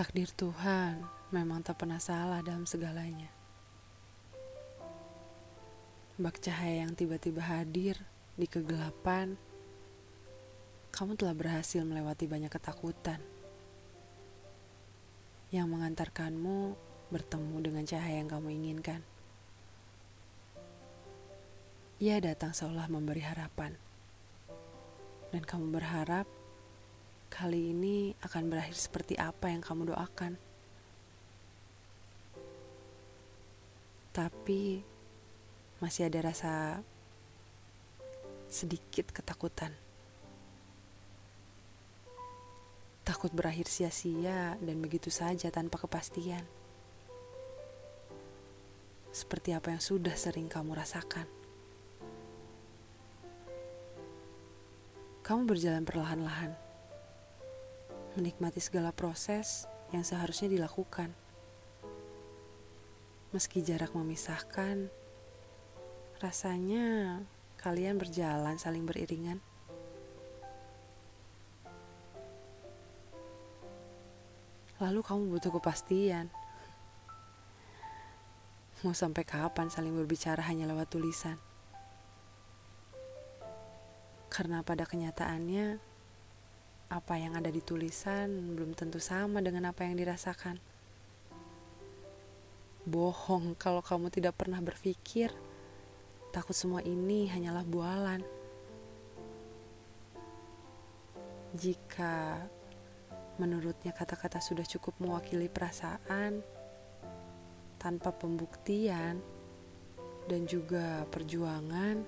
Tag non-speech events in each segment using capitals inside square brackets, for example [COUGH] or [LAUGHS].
Takdir Tuhan memang tak pernah salah dalam segalanya. Bak cahaya yang tiba-tiba hadir di kegelapan, kamu telah berhasil melewati banyak ketakutan yang mengantarkanmu bertemu dengan cahaya yang kamu inginkan. Ia datang seolah memberi harapan, dan kamu berharap kali ini akan berakhir seperti apa yang kamu doakan. Tapi masih ada rasa sedikit ketakutan. Takut berakhir sia-sia dan begitu saja tanpa kepastian. Seperti apa yang sudah sering kamu rasakan. Kamu berjalan perlahan-lahan menikmati segala proses yang seharusnya dilakukan. Meski jarak memisahkan, rasanya kalian berjalan saling beriringan. Lalu kamu butuh kepastian. Mau sampai kapan saling berbicara hanya lewat tulisan? Karena pada kenyataannya, apa yang ada di tulisan belum tentu sama dengan apa yang dirasakan. Bohong kalau kamu tidak pernah berpikir takut semua ini hanyalah bualan. Jika menurutnya kata-kata sudah cukup mewakili perasaan tanpa pembuktian dan juga perjuangan,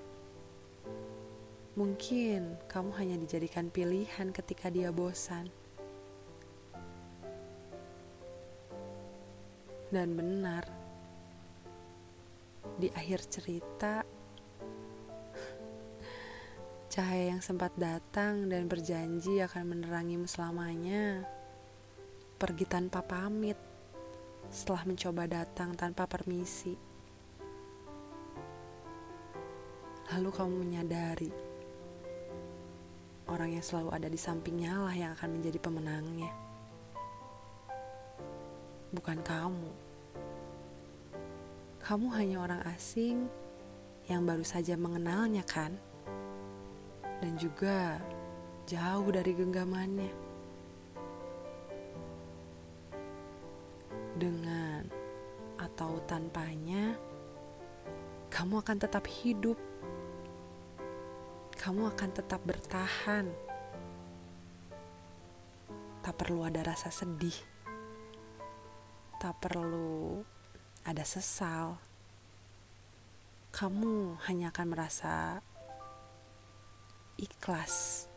Mungkin kamu hanya dijadikan pilihan ketika dia bosan. Dan benar, di akhir cerita, [LAUGHS] cahaya yang sempat datang dan berjanji akan menerangimu selamanya pergi tanpa pamit setelah mencoba datang tanpa permisi. Lalu kamu menyadari orang yang selalu ada di sampingnya lah yang akan menjadi pemenangnya. Bukan kamu. Kamu hanya orang asing yang baru saja mengenalnya kan? Dan juga jauh dari genggamannya. Dengan atau tanpanya, kamu akan tetap hidup kamu akan tetap bertahan. Tak perlu ada rasa sedih, tak perlu ada sesal. Kamu hanya akan merasa ikhlas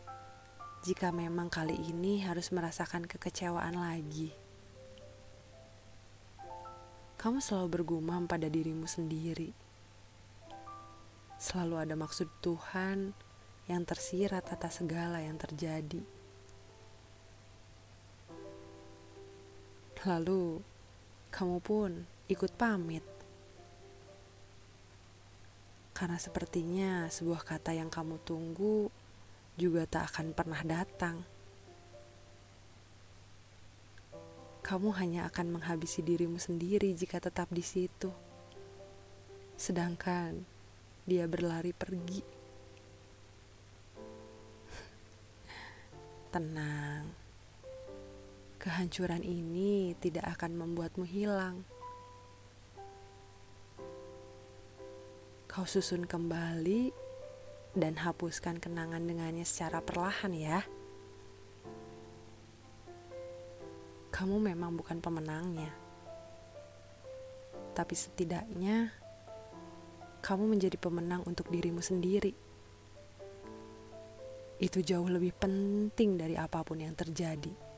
jika memang kali ini harus merasakan kekecewaan lagi. Kamu selalu bergumam pada dirimu sendiri. Selalu ada maksud Tuhan yang tersirat atas segala yang terjadi. Lalu, kamu pun ikut pamit. Karena sepertinya sebuah kata yang kamu tunggu juga tak akan pernah datang. Kamu hanya akan menghabisi dirimu sendiri jika tetap di situ. Sedangkan dia berlari pergi. Tenang, kehancuran ini tidak akan membuatmu hilang. Kau susun kembali dan hapuskan kenangan dengannya secara perlahan, ya. Kamu memang bukan pemenangnya, tapi setidaknya kamu menjadi pemenang untuk dirimu sendiri itu jauh lebih penting dari apa pun yang terjadi.